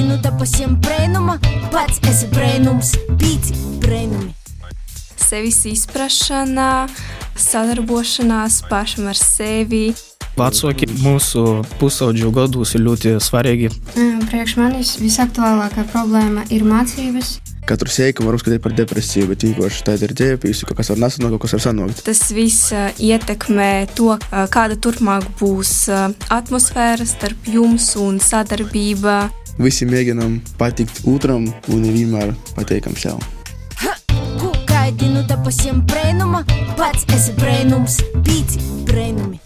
kaidinu te pasiem brēnuma, pats esi brēnums, pīci brēnumi. Sevis izprašana, sadarbošanās pašam ar sevi. Vecāki mūsu pusaudžu gados ir ļoti svarīgi. Priekš manis visaktuālākā problēma ir mācības. Katru sēklu var uzskatīt par depresiju, bet vienkārši tā ir ģērbījusi, ka kas var nesanākt, kaut kas var sanākt. Tas viss ietekmē to, kāda turpmāk būs atmosfēra starp jums un sadarbība. Visi mēģinām patikt otram un nevienmēr pateikam sev. Ku kaidinu te pasiem brēnuma, pats esi brēnums, pīci brēnumi.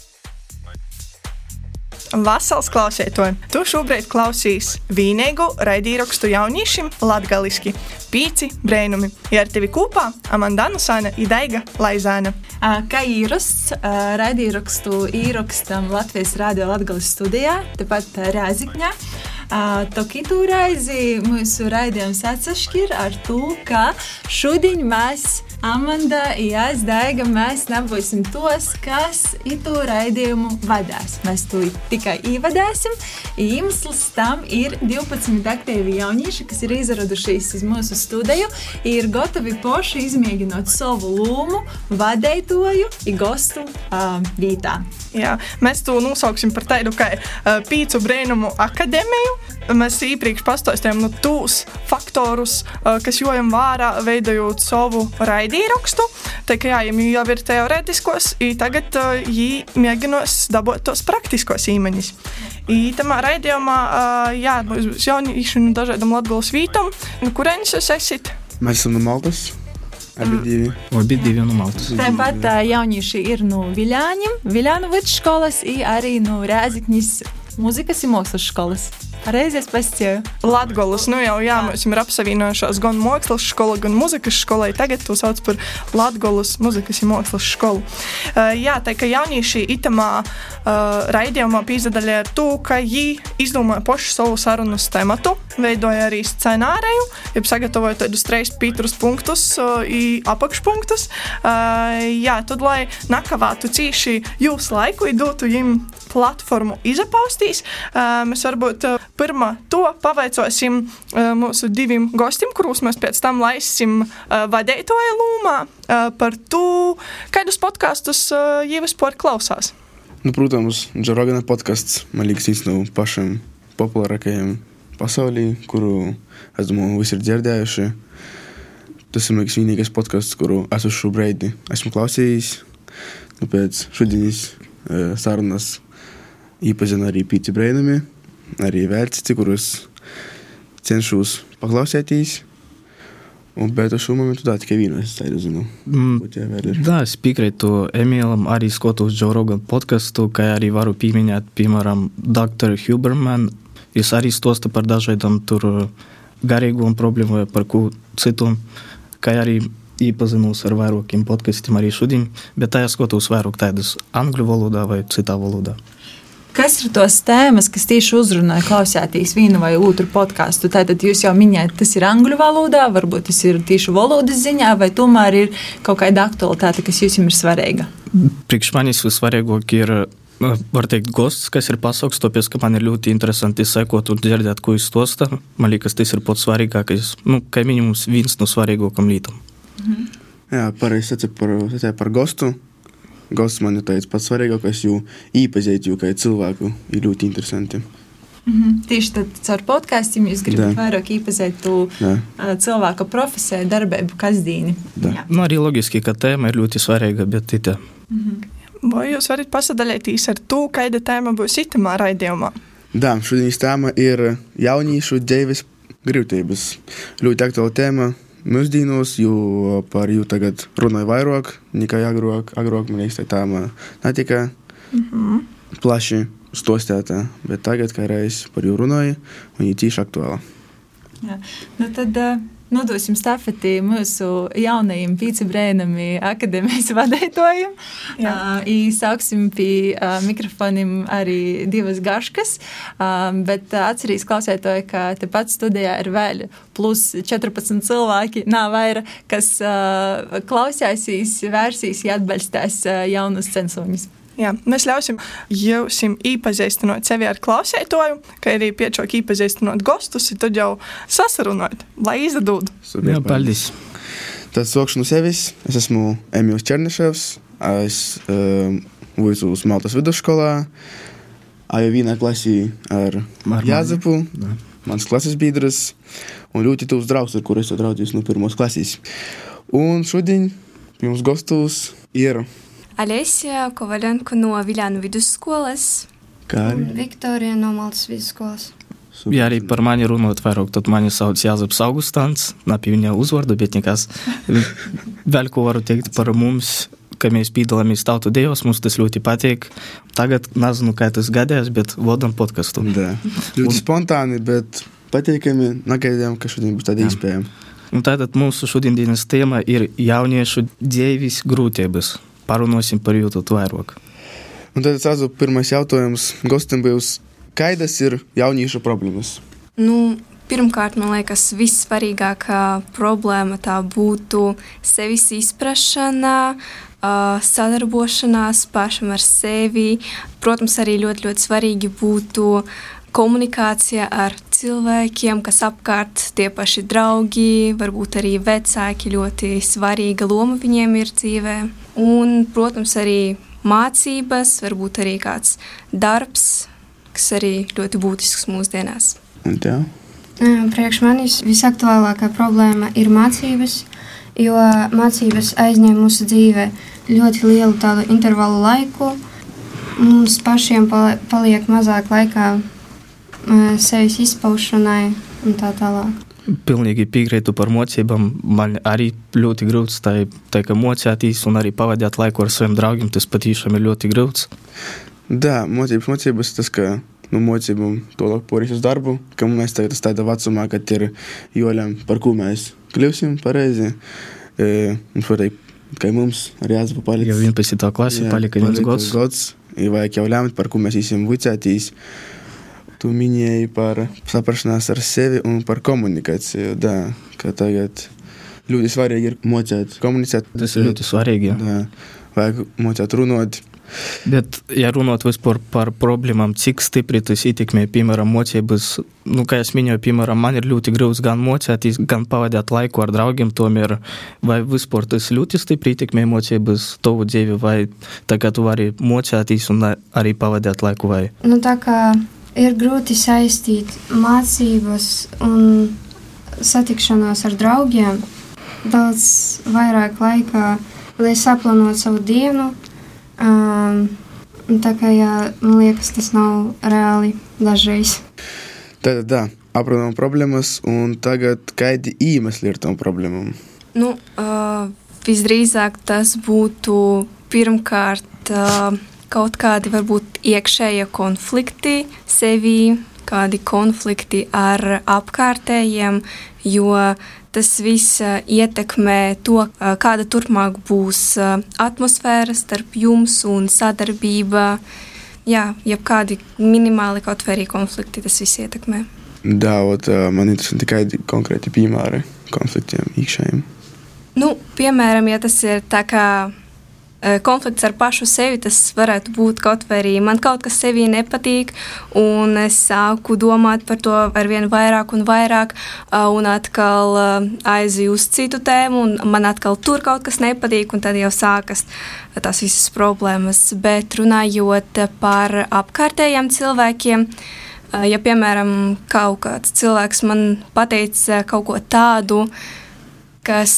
Vasals klausētoji, tu šobrīd klausīs vīnīgu raidīrakstu jauniešiem latgaliski Pīci brēnumi. Ja ar tevi kopā Amanda Nusāna Idaiga Laizāna. Kā īrasts, raidīrakstu īrakstam Latvijas Rādio Latgales studijā, tepat Rēzikņā. Tokitu reizi mūsu raidījums atsašķir ar to, ka šodien mēs, Amanda, Jās, Daiga, mēs nebūsim tos, kas itu raidījumu vadās. Mēs to tikai ievadāsim. Iemesls tam ir 12 aktīvi jaunieši, kas ir izradušies uz mūsu studiju, ir gatavi poši izmēģinot savu lomu, vadētoju, gostu uh, vietā. Jā, mēs to nosauksim par tādu kā uh, Pīcu brēnumu akadēmiju. Mēs iepriekš pastāstījām no tūs faktorus, kas jojam vārā, veidojot savu raidīrakstu. Tā kā jā, jau ir teorētiskos, un tagad viņi mēģinos dabūt tos praktiskos īmeņus. Ītamā raidījumā, jā, būs jaunieši no dažādām latgulas vītām. No kurienes jūs esat? Mēs esam no Maltas. Abi divi. Abi divi no Maltas. Tāpat jaunieši ir no Viļāņiem, Viļānu vidusskolas, arī no Rēzikņas muzikas un mākslas skolas. Pareizi es pastāju. Latvijas nu jau jā, mēs esam apsavienojušās gan mākslas skola, gan muzikas skola. Tagad to sauc par Latvijas muzikas un mākslas skolu. Uh, jā, tā kā jaunieši itamā uh, raidījumā pīzdadaļā ar to, ka viņi izdomāja pašu savu sarunas tematu, veidoja arī scenāriju, jau sagatavoja tādus trīs pītrus punktus, uh, apakšpunktus. Uh, jā, tad, lai nakavātu cīši jūsu laiku, dotu viņiem platformu izapaustīs, uh, mēs varbūt uh, pirmā to pavaicosim uh, mūsu diviem gostiem, kurus mēs pēc tam laisim uh, vadītāja lūmā par to, kādus podkastus jau vispār klausās. Nu, protams, Džorogana podkāsts man liekas viens no pašiem populārākajiem pasaulī, kuru, es domāju, visi ir dzirdējuši. Tas ir liekas, vienīgais podkāsts, kuru es uz šo brīdi esmu klausījis. Nu, pēc šodienas uh, sarunas iepazinu arī pīci brēnumi, arī vērcici, kurus cenšos paklausīties. Un, bet uz šo momentu tā tikai vienu es tādu zinu. Mm, da, es piekrītu Emīlam, arī skatos Joe Rogan podkāstu, kā arī varu pieminēt, piemēram, Dr. Huberman. Jūs arī stosta par dažādām tur garīgām problēmām, par ko citu, kā arī iepazinos ar vairākiem podkastiem arī šodien, bet tā es skatos vairāk tādus angļu valodā vai citā valodā. Kas ir tos tēmas, kas tieši uzrunāja klausētīs vienu vai otru podkāstu? Tātad jūs jau minējāt, tas ir angļu valodā, varbūt tas ir tieši valodas ziņā, vai tomēr ir kaut kāda aktualitāte, kas jums ir svarīga? Priekš manis vissvarīgāk ir var teikt, gosts, kas ir pasaules, tāpēc, ka man ir ļoti interesanti sekot un dzirdēt, ko viņš stosta. Man liekas, tas ir pats svarīgākais, nu, kā minimums, viens no svarīgākajiem lietām. Mhm. Jā, pareizi sacīt par, par gostu. Gosts man ir tāds pats svarīgākais, jo īpazīt jau kā cilvēku ir ļoti interesanti. Mm -hmm. Tieši tad caur podkāstiem jūs gribat vairāk iepazīt to cilvēka profesiju, darbību, kasdīni. Nu, arī loģiski, ka tēma ir ļoti svarīga, bet tā. Mm -hmm. Vai jūs varat pasadalīties ar to, kāda tēma būs itamā raidījumā? Jā, šodienas tēma ir jauniešu dzīves grūtības. Ļoti aktuāla tēma mūsdienos, jo par viņu tagad runāja vairāk nekā agrāk. Agrāk man liekas, tā netika mm -hmm. plaši stostēta, bet tagad, kā reiz par viņu runāja, viņa ir tīši aktuāla. Jā. Nu tad, uh... Nodosim stafeti mūsu jaunajam vicebrēnam, akadēmijas vadītājam. Uh, Sāksim pie uh, mikrofoniem arī divas gaškas, uh, bet atcerīs klausētāji, ka tepat studijā ir vēl plus 14 cilvēki, nav vairāk, kas uh, klausēsīs, vērsīs, atbalstās uh, jaunus censoņus. Jā, mēs ļausim jums iepazīstināt sevi ar klausētoju, kā arī piečok iepazīstināt gostus, un tad jau sasarunāt, lai izdod. Jā, paldies. Tad sākšu no sevis. Es esmu Emīls Černiševs. Es uh, vuicu uz Maltas vidusskolā. Jau vienā klasī ar Jāzepu, Jā. mans klases biedrs un ļoti tuvs draugs, ar kuru es draudzījos no pirmās klases. Un šodien pie mums gastos ir Alesija Kovalenko no Viljānu vidusskolas. kā Un arī Viktorija no Maltas vidusskolas. Ja arī par mani runājot vairāk, tad mani sauc Jāzeps Augustāns. Nav viņa uzvārdu, bet nekas. Vēl ko varu teikt par mums, ka mēs piedalāmies tautu dievos, mums tas ļoti patīk. Tagad nezinu, kā tas gadījās, bet vadam podkastu. Da. ļoti Un- spontāni, bet patīkami. Nagaidījām, ka šodien būs tāda Jā. iespēja. Un tātad mūsu šodienas tēma ir jauniešu dzīves grūtības. Parunāsim par jūtu vairāk. Un tad sāzu pirmais jautājums gostam būs, kādas ir jauniešu problēmas? Nu, pirmkārt, man liekas, vissvarīgākā problēma tā būtu sevis izpratšana, sadarbošanās pašam ar sevi. Protams, arī ļoti, ļoti svarīgi būtu komunikācija ar cilvēkiem, kas apkārt tie paši draugi, varbūt arī vecāki. Ļoti svarīga loma viņiem ir dzīvē. Un, protams, arī mācības, varbūt arī kāds darbs, kas arī ļoti būtisks mūsdienās. Un tev? Ā, Priekš manis visaktuālākā problēma ir mācības, jo mācības aizņem mūsu dzīvē ļoti lielu tādu intervalu laiku. Mums pašiem pali- paliek mazāk laika sevis izpaušanai un tā tālāk. Pilnīgi piekrītu par mocībām. Man arī ļoti grūts tā, tā kā mocēties un arī pavadīt laiku ar saviem draugiem. Tas patiešām ir ļoti grūts. Jā, mocības, mocības tas, ka nu, mocībām to porīs uz darbu, ka mēs tagad esam tādā vecumā, kad ir joļam, par ko mēs kļūsim pareizi. E, mums patīk, ka mums arī jāsaka palikt. Jau 11. klasē palika viens gads. gads. Ir vajag jau lemt, par ko mēs esam vicētīs. Tu minēji par saprašanās ar sevi un par komunikāciju. Da, ka tagad ļoti svarīgi ir mocēt, komunicēt. Tas ir ļoti svarīgi. jā. Da, vajag mocēt runāt. Bet, ja runāt vispār par problēmām, cik stipri tas ietekmē, piemēram, mocības, nu, kā jau minēju, piemēram, man ir ļoti grūts gan mocēties, gan pavadīt laiku ar draugiem. Tomēr, vai vispār tas ļoti stipri ietekmē mocības tavu dzīvi, vai tagad tu vari mocēties un arī pavadīt laiku? Vai? Nu, tā kā ir grūti saistīt mācības un satikšanos ar draugiem, daudz vairāk laika, lai saplānotu savu dienu. Um, un tā kā jā, man liekas, tas nav reāli dažreiz. Tātad, da, aprunājam problēmas, un tagad kādi iemesli ir tam problēmām? Nu, uh, visdrīzāk tas būtu pirmkārt uh, kaut kādi varbūt iekšējie konflikti sevī, kādi konflikti ar apkārtējiem, jo tas viss uh, ietekmē to, uh, kāda turpmāk būs uh, atmosfēra starp jums un sadarbība. Jā, jebkādi minimāli kaut vai arī konflikti, tas viss ietekmē. Da, ot, ā, man interesanti kādi konkrēti piemēri konfliktiem iekšējiem. Nu, piemēram, ja tas ir tā kā konflikts ar pašu sevi, tas varētu būt kaut vai arī man kaut kas sevī nepatīk, un es sāku domāt par to ar vien vairāk un vairāk, a, un atkal a, aizju uz citu tēmu, un man atkal tur kaut kas nepatīk, un tad jau sākas tās visas problēmas. Bet runājot par apkārtējiem cilvēkiem, ja piemēram kaut kāds cilvēks man pateica kaut ko tādu, kas,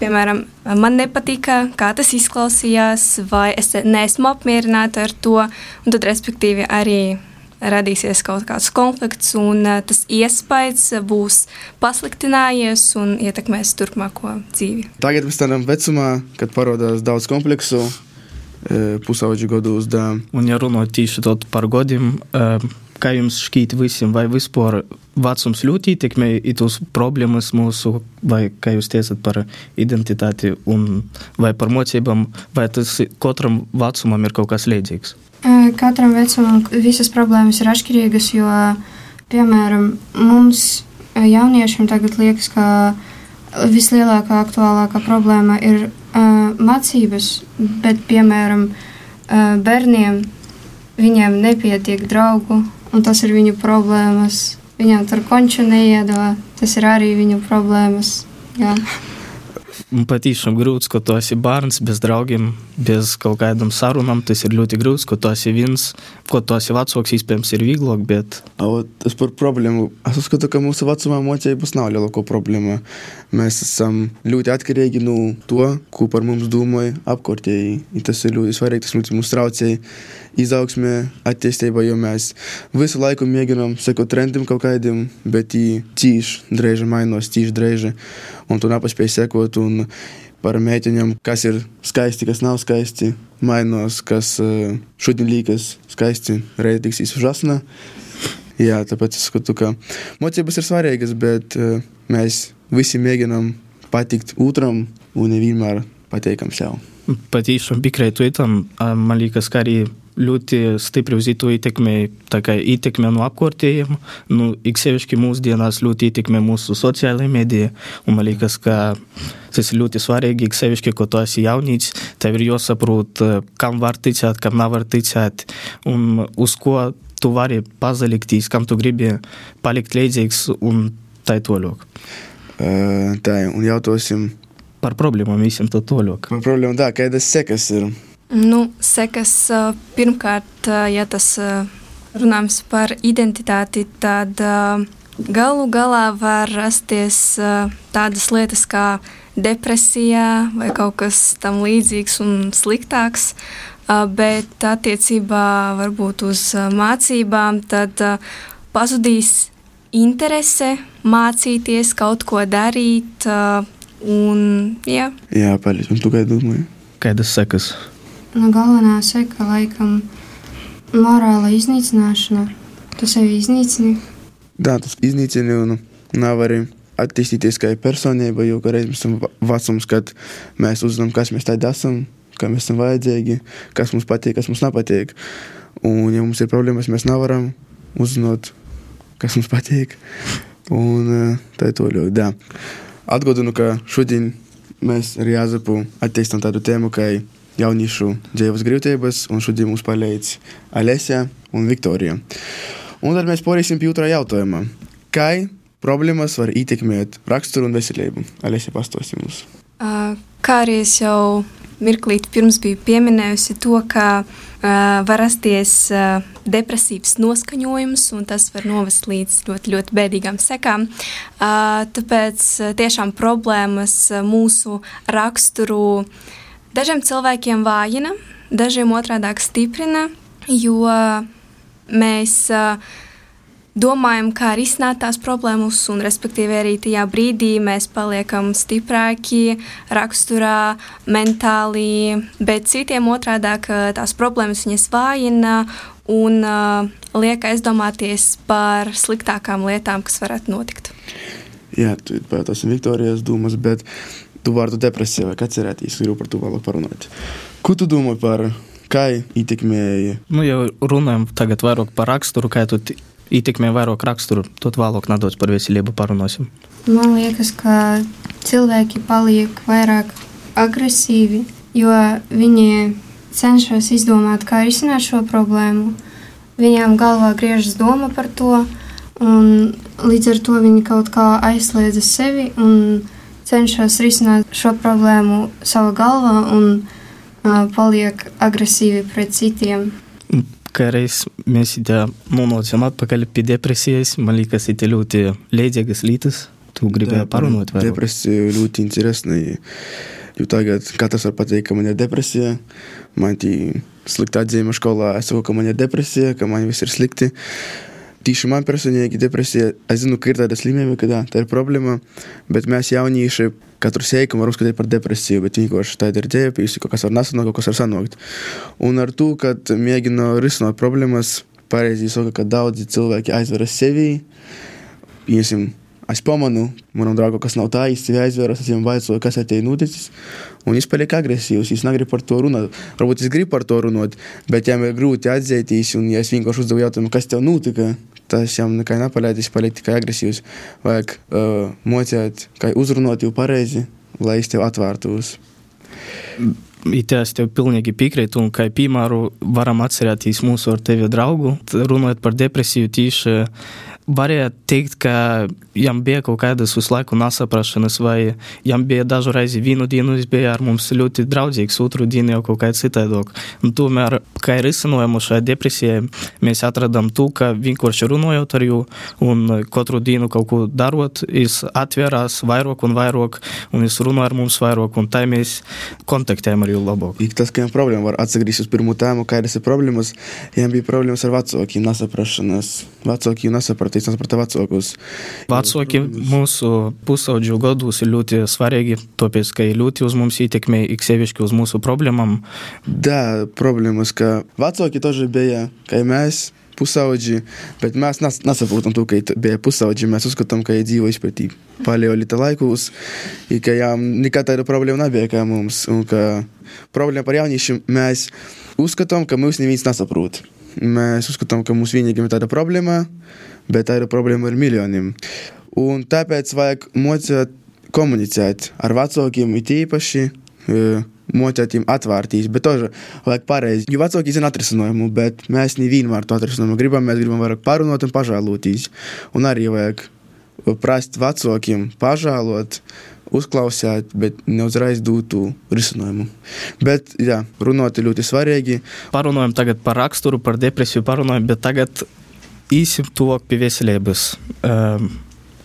piemēram, man nepatika, kā tas izklausījās, vai es neesmu apmierināta ar to, un tad, respektīvi, arī radīsies kaut kāds konflikts, un tas iespējas būs pasliktinājies un ietekmēs turpmāko dzīvi. Tagad tādā vecumā, kad parādās daudz kompleksu, pusauģi gados, da, Un, ja runājot tieši par godiem, kā jums šķiet visiem, vai vispār vecums ļoti ietekmē tos problēmas mūsu, vai kā jūs teicat par identitāti, un vai par mocībām, vai tas katram vecumam ir kaut kas līdzīgs? Katram vecumam visas problēmas ir atšķirīgas, jo, piemēram, mums jauniešiem tagad liekas, ka vislielākā aktuālākā problēma ir uh, mācības, bet, piemēram, uh, bērniem viņiem nepietiek draugu, un tas ir viņu problēmas. Viņam tur konču neiedod, tas ir arī viņu problēmas. Jā. Man patīkam grūts, ka tu esi bērns bez draugiem, bez kaut kādām sarunām. Tas ir ļoti grūts, ka tu esi viens, ko tu esi vecāks, iespējams, ir vieglāk. Bet... Tas par problēmu. Es uzskatu, ka mūsu vecumā mocības nav lielāko problēma. Mēs esam ļoti atkarīgi no to, ko par mums domāja apkārtēji. Tas ir ļoti svarīgi, tas ļoti mums traucēja izaugsmē, attīstībā, jo mēs visu laiku mēģinām sekot trendam kaut kādam, bet viņi tīši drēži mainās, tīši drēži, un tu nepaspēji sekot. Un par mēģinām, kas ir skaisti, kas nav skaisti, mainās, kas šodien liekas skaisti, reiz tiks uzasna. Jā, tāpēc es skatu, ka mocības ir svarīgas, bet uh, mēs visi mēģinām patikt otram un nevienmēr pateikam sev. Patīšām piekrītu tam, man liekas, ka arī ļoti stipri uz to ietekmē, ietekmē no apkārtējiem. Nu, Iksevišķi mūsdienās ļoti ietekmē mūsu sociālajā medijā. Un man liekas, ka tas ir ļoti svarīgi. Iksevišķi, ko tu esi jaunīts, tev ir jāsaprot, kam var ticēt, kam nav var ticēt un uz ko tu vari pazalikties, kam tu gribi palikt līdzīgs un tā ir toļok. Uh, tā, un jautāsim par problēmām visiem to toļok. Par problēmām, tā, kādas sekas ir? Nu, sekas pirmkārt, ja tas runājams par identitāti, tad galu galā var rasties tādas lietas kā depresija vai kaut kas tam līdzīgs un sliktāks. Bet attiecībā varbūt uz mācībām, tad pazudīs interese mācīties, kaut ko darīt. Un, jā, jā paldies. Un tu kā domāji? Kādas sekas? Nu, galvenā seka laikam morāla iznīcināšana. Tu sevi iznīcini. Jā, tas iznīcini un nav arī attīstīties kā personība, jo reiz mēs esam vecums, kad mēs uzzinām, kas mēs tādi esam, kā mēs esam vajadzīgi, kas mums patīk, kas mums nepatīk. Un, ja mums ir problēmas, mēs nevaram uzzināt, kas mums patīk. Un tā ir to ļoti. Jā. Atgādinu, ka šodien mēs ar Jāzepu attīstām tādu tēmu, kā jauniešu dzīves grūtības, un šodien mums palīdz Alesija un Viktorija. Un tad mēs porīsim pie otrā jautājuma. Kā problēmas var ietekmēt raksturu un veselību? Alesija pastāstīja mums. Kā arī es jau mirklīt pirms biju pieminējusi to, ka uh, var rasties uh, depresīvs noskaņojums, un tas var novest līdz ļoti, ļoti bēdīgām sekām. Uh, tāpēc uh, tiešām problēmas uh, mūsu raksturu uh, Dažiem cilvēkiem vājina, dažiem otrādi stiprina, jo mēs domājam, kā risināt tās problēmas, un respektīvi arī tajā brīdī mēs paliekam stiprāki raksturā, mentāli, bet citiem otrādi tās problēmas viņas vājina un uh, liek aizdomāties par sliktākām lietām, kas varētu notikt. Jā, tas ir Viktorijas domas, bet tu vārdu depresija vai atcerēties, gribu par to vēlāk parunāt. Ko tu domā par kā ietekmēji? Nu, jau runājam tagad vairāk par raksturu, kā tu ietekmē vairāk raksturu, tad vēlāk nedaudz par veselību parunāsim. Man liekas, ka cilvēki paliek vairāk agresīvi, jo viņi cenšas izdomāt, kā risināt šo problēmu. Viņām galvā griežas doma par to, un līdz ar to viņi kaut kā aizslēdza sevi un cenšas risināt šo problēmu savā galvā un uh, paliek agresīvi pret citiem. Kā reiz mēs nonācām atpakaļ pie depresijas, man liekas, ir ļoti līdzīgas lietas. Tu gribēji parunāt par depresiju ļoti interesanti. Jo tagad katrs var pateikt, ka man ir depresija. Man ir slikta atzīme skolā. Es saku, ka man ir depresija, ka man viss ir slikti. Uh, Tieši man personīgi depresija, es zinu, ka ir tāda slimība, ka tā, tā ir problēma, bet mēs jaunieši katru sēkumu var uzskatīt par depresiju, bet vienkārši tāda ir ģēpījusi, kaut kas var nesanākt, kaut kas var sanākt. Un ar to, kad mēģina risināt problēmas, pareizi saka, ka daudzi cilvēki aizveras sevi, piesim, Es pamanu, manam draugam, kas nav tā īsti aizvērs, es viņam vaicāju, kas ar tevi noticis. Un viņš paliek agresīvs, viņš negrib par to runāt. Varbūt es gribu par to runāt, bet viņam ir grūti atzīties, un ja es vienkārši uzdevu jautājumu, kas tev notika, tas viņam nekā nepalīdzēs, paliek tikai agresīvs. Vajag uh, mocēt, kā uzrunāt jau pareizi, lai es tev atvērtos. It es tev pilnīgi piekrītu, un kā piemēru varam atcerēties mūsu ar tevi draugu, runājot par depresiju tieši varētu teikt, ka jam bija kaut kādas uz laiku nesaprašanas, vai jam bija dažu reizi vienu dienu, viņš bija ar mums ļoti draudzīgs, otru dienu jau kaut kā citādāk. Tomēr, kā ir izcinojumu šai depresijai, mēs atradām to, ka vienkārši runājot ar jū un katru dienu kaut ko darot, viņš atvērās vairāk un vairāk, un viņš runā ar mums vairāk, un tā mēs kontaktējam ar jū labāk. Ik tas, ka jām problēma var atsagrīzties uz pirmo tēmu, kādas ir problēmas, jām bija problēmas ar vecākiem, nesaprašanas. Vecāki jau attīstīšanās pret vecākus. Vecāki mūsu pusaudžu gadus ir ļoti svarīgi, tāpēc, ka ļoti uz mums ietekmē iksevišķi uz mūsu problēmām. Da, problēmas, ka vecāki toži bija, kai mēs pusaudži, bet mes nes, nesaprotam to, kai beje pusaudži, mes uzskatome, kai dzīvo išpratį paleolitą laikus, ir kai jam niekada yra problema nebėga mums, o kai problema par jaunišim, mes uzskatome, kad mūsų ne vienas nesaprot. Mēs uzskatām, ka mums vienīgiem ir tāda problēma, bet tā ir problēma ar miljoniem. Un tāpēc vajag mocīt komunicēt ar vecākiem, it īpaši e, mocīt viņiem atvērtīs, bet to vajag pareizi. Jo vecāki zina atrisinājumu, bet mēs nevienmēr to atrisinājumu gribam. Mēs gribam vairāk parunāt un pažēlotīs. Un arī vajag e, prast vecākiem pažēlot uzklausīt, bet neuzreiz dūtu risinājumu. Bet, jā, runāt ir ļoti svarīgi. Parunājam tagad par raksturu, par depresiju, parunājam, bet tagad īsim tuvāk pie veselības. Um,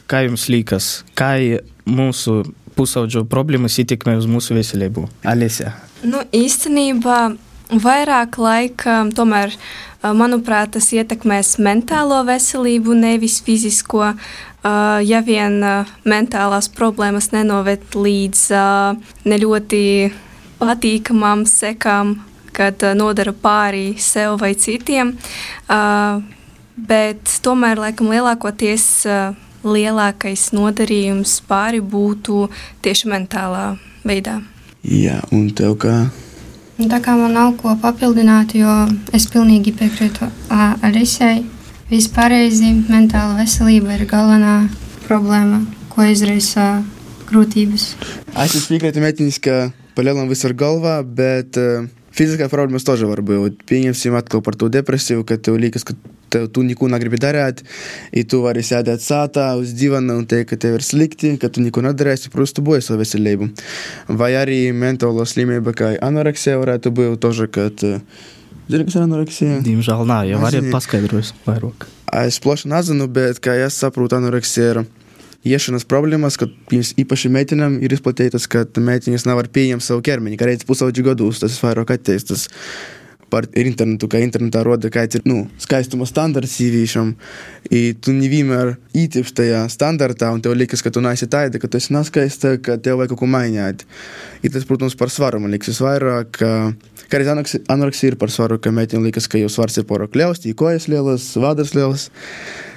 kā jums liekas, kā mūsu pusaudžu problēmas ietekmē uz mūsu veselību? Alesija. Nu, īstenībā vairāk laika, tomēr, manuprāt, tas ietekmēs mentālo veselību, nevis fizisko. Ja vien mentālās problēmas nenoved līdz ne ļoti patīkamām sekām, kad nodara pāri sev vai citiem, bet tomēr, laikam, lielākoties lielākais nodarījums pāri būtu tieši mentālā veidā. Jā, un tev kā? Nu, tā kā man nav ko papildināt, jo es pilnīgi piekrītu Alisai. Vispārēji mentāla veselība ir galvenā problēma, ko izraisa grūtības. Es piekrītu meitiņai, ka palielinām visur galvā, bet uh, fiziskā problēmas tožā var būt. Pieņemsim atkal par to depresiju, kad tev liekas, ka tu nieko negribi darīt, ja e tu vari sēdēt sātā uz divana un teikt, ka tev ir slikti, ka tu neko nedarīsi, protams, tu boji savu veselību. Vai arī mentālo slimība, kā anoreksija, varētu būt toža, kad. Uh, Zini, kas ir anoreksija? Diemžēl nē, jau e arī paskaidrojis vairāk. Es plaši nezinu, bet kā es saprotu, anoreksija ir iešanas problēmas, kad īpaši meitenēm ir izplatītas, ka meitenes nevar pieņemt savu ķermeni, kā reizes pusaudžu gados tas vairāk attīstās par internetu, kā internetā roda, kāds ir nu, skaistuma standarts sīvīšam. I tu nevienmēr ītilpst tajā standartā, un tev liekas, ka tu neesi tāda, ka tu esi neskaista, ka tev vajag kaut ko mainīt. I tas, protams, par svaru man liekas vairāk. Ka, kā arī anoreksija ir par svaru, ka meitene liekas, ka jau svars ir porok liels, tī kojas lielas, vadas lielas.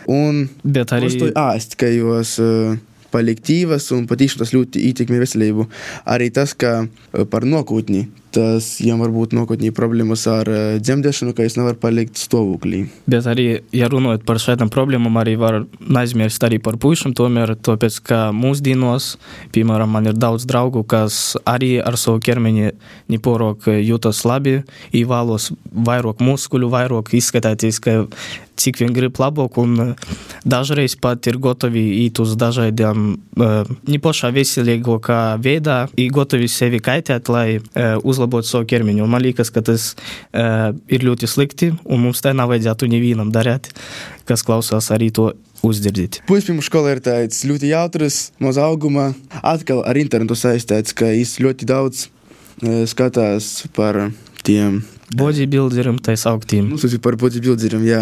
Un Bet arī uz to āst, ka jos uh, palīgtīvas un patīšām tas ļoti ietekmē veselību. Arī tas, ka uh, par nākotni, tas viņam var būt nākotnī problēmas ar uh, dzemdēšanu, ka es nevaru palikt stāvoklī. Bet arī, ja runājot par šādām problēmām, arī var neaizmirst arī par puišiem. Tomēr, tāpēc, ka mūsdienos, piemēram, man ir daudz draugu, kas arī ar savu ķermeni neporok jūtas labi, īvēlos vairāk muskuļu, vairāk izskatīties, ka cik vien grib labāk, un dažreiz pat ir gatavi iet uz dažādiem uh, nepašā veselīgākā veidā, ir gatavi sevi kaitēt, lai uh, uzlabotu savu ķermeni. Un man liekas, ka tas uh, ir ļoti slikti, un mums tā nav vajadzētu nevienam darīt, kas klausās arī to uzdzirdīt. Puispīmu skola ir tāds ļoti jautrs, maza auguma, atkal ar internetu saistīts, ka viņš ļoti daudz uh, skatās par tiem Bodybuilderim, tā sauktiem. Nu, tas ir par bodybuilderiem, jā.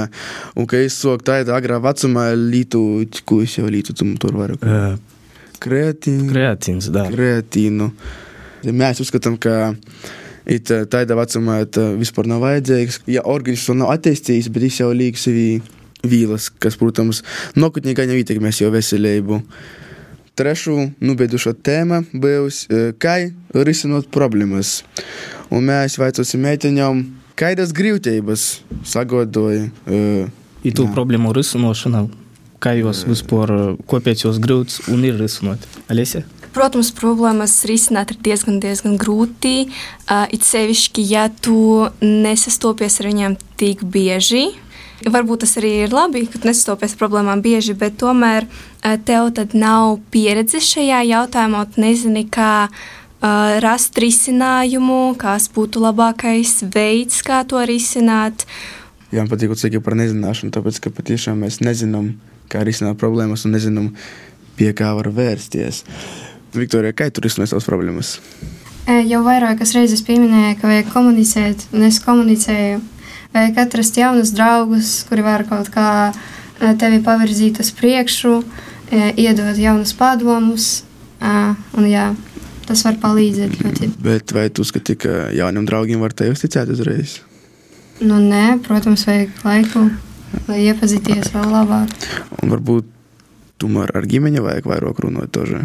Un, ka es soku tādā agrā vecumā, lītu, ko es jau lītu, tu tur varu. Uh, Kreatīnu. kreatīns, da. Kreatīnu. Mēs uzskatām, ka it, tādā vecumā vispār nav vajadzīgs. Ja organisms vēl nav attīstījies, bet viņš jau liek sevi vīlas, kas, protams, nokutnī gan jau ietekmēs jau veselību. Trešo nubēdušo tēma bijusi, kā risinot problēmas. Un mēs vaicosim meiteņām, kādas grūtības sagodoja. Uh, I tu problēmu risināšana, kā jūs vispār, kāpēc jūs grūts un ir risināt? Alesija? Protams, problēmas risināt ir diezgan, diezgan grūti. Uh, it sevišķi, ja tu nesastopies ar viņiem tik bieži. Varbūt tas arī ir labi, ka tu nesastopies ar problēmām bieži, bet tomēr uh, tev nav pieredzes šajā jautājumā, tu nezini, kā uh, rast risinājumu, kas būtu labākais veids, kā to risināt. Jā, man patīk, ka par nezināšanu, tāpēc ka patiešām mēs nezinām, kā risināt problēmas un nezinām, pie kā var vērsties. Viktorija, kā tu risināji savas problēmas? Jau vairākas reizes pieminēju, ka vajag komunicēt, un es komunicēju. Vajag atrast jaunus draugus, kuri var kaut kā tevi pavirzīt uz priekšu, iedot jaunus padomus. Un, jā, tas var palīdzēt ļoti. Bet vai tu uzskati, ka jauniem draugiem var tevi uzticēt uzreiz? Nu, nē, protams, vajag laiku, lai iepazīties vēl labāk. Un varbūt tomēr ar ģimeni vajag vairāk runāt. Toži.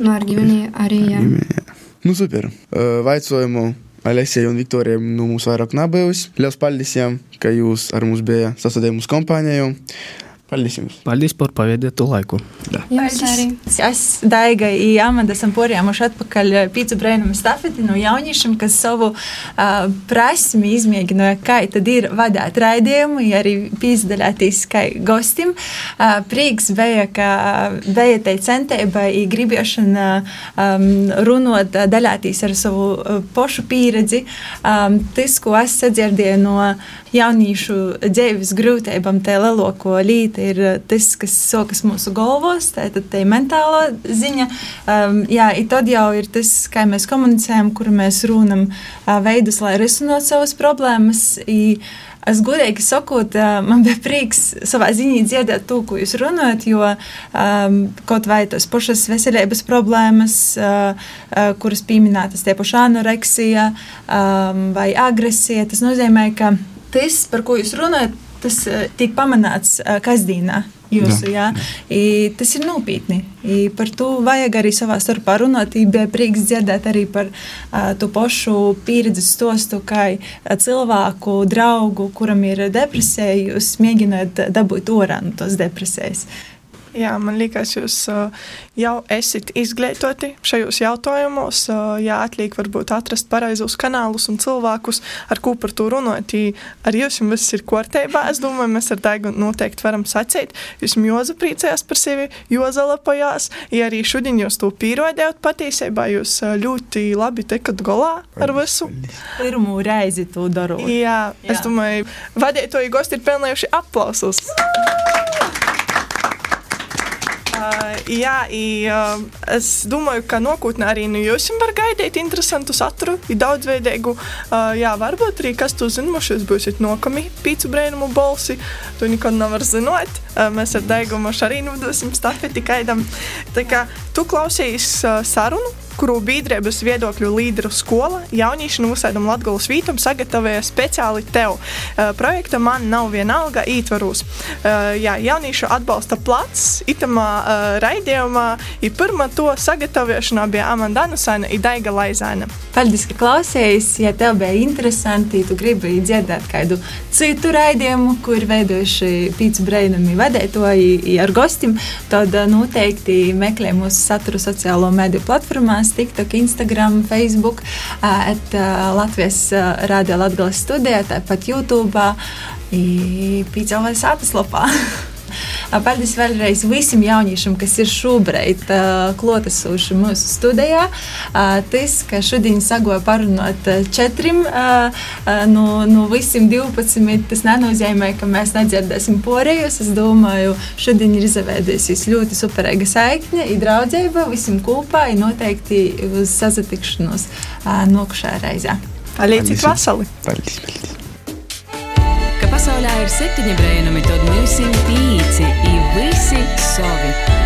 Nu, ar ģimeni arī. Jā. Ģimeni, jā. Nu, super. Uh, vaicojumu Alesija un Viktorija nu, mums vairāk nav bijusi. Liels paldies jums, ka jūs ar mums bijāt sasodījumi mūsu kompāniju. Paldies jums! Paldies par pavadīto laiku! Da. Jums arī! Es, Daiga i Amanda esam porjāmuši atpakaļ pīcu brēnumu stafeti no jauniešiem, kas savu uh, prasmi izmēģināja, kā tad ir vadāt raidījumu, ja arī pīzdaļātīs kā gostim. Uh, prīks bija, ka bija te centība i gribēšana um, runot, daļātīs ar savu uh, pošu pieredzi. Um, tas, ko es sadzirdēju no jauniešu dzīves grūtībām, tā lielāko līniju ir tas, kas sokas mūsu galvos, tā ir tā mentālā ziņa. Um, jā, tad jau ir tas, kā mēs komunicējam, kur mēs runājam, uh, veidus, lai risinātu savas problēmas. I, Es godīgi sakot, man bija prieks savā ziņā dzirdēt to, ko jūs runājat, jo um, kaut vai tas pašas veselības problēmas, uh, uh, kuras pieminētas, tie paši anoreksija um, vai agresija, tas nozīmē, ka tas, par ko jūs runājat, tas uh, tiek pamanāts uh, kasdienā. Jūsu, jā, jā. I, tas ir nopietni. I par to vajag arī savā starpā runāt. Bija prieks dzirdēt arī par uh, to pašu pieredzi stostu, kā cilvēku draugu, kuram ir depresija, jūs mēģināt dabūt orā no tos depresijas. Jā, man liekas, jūs uh, jau esat izglītoti šajos jautājumos. Uh, jā, atliek varbūt atrast pareizos kanālus un cilvēkus, ar ko par to runāt. Ar jums viss ir kārtībā. Es domāju, mēs ar Daigu noteikti varam sacīt. Jūs joza priecājās par sevi, joza lapojās. Ja arī šodien jūs to pierādījāt, patiesībā jūs uh, ļoti labi tekat galā ar visu. Pirmo reizi to darot. Jā, jā, es domāju, vadītāji gosti ir pelnījuši aplausus. Uh, jā, i, uh, es domāju, ka nākotnē arī nu, jūs varat gaidīt interesantu saturu, daudzveidīgu. Uh, jā, varbūt arī kas to jūs būsiet nokami pīcu brēnumu balsi. To nekad nevar zināt. Uh, mēs ar Daigumu arī nodosim stafeti kaidam. Tā kā tu klausījies uh, sarunu kuru biedrības viedokļu līderu skola jauniešu nosēdam Latgulas vītam sagatavoja speciāli tev. Uh, projekta man nav vienalga ītvaros. Uh, jā, jauniešu atbalsta plats itamā uh, raidījumā ir pirmā to sagatavošanā bija Amanda Anusaina un Daiga Laizaina. Paldies, ka klausījāties. Ja tev bija interesanti, tu gribi dzirdēt kādu citu raidījumu, kur veidojuši pīcis brainami vadētoji ar gostiem, tad noteikti meklē mūsu saturu sociālo mediju platformās mēs TikTok, Instagram, Facebook, at Latvijas Rādio Latgales studijā, tāpat YouTube, pīcēlēs apaslapā. Paldies vēlreiz visiem jauniešiem, kas ir šobrīd uh, klotesoši mūsu studijā. Uh, tas, ka šodien sagoja parunāt četriem uh, no, no visiem 12, tas nenozīmē, ka mēs nedzirdēsim porējus. Es domāju, šodien ir izveidojusies ļoti superīga saikne, ir draudzība visiem kopā, ir noteikti uz sazatikšanos nākošajā reizē. Paldies, Vasali! Paldies, paldies! Pasaulē ir septiņi brēnumi, tad mums ir pīci, ir visi savi.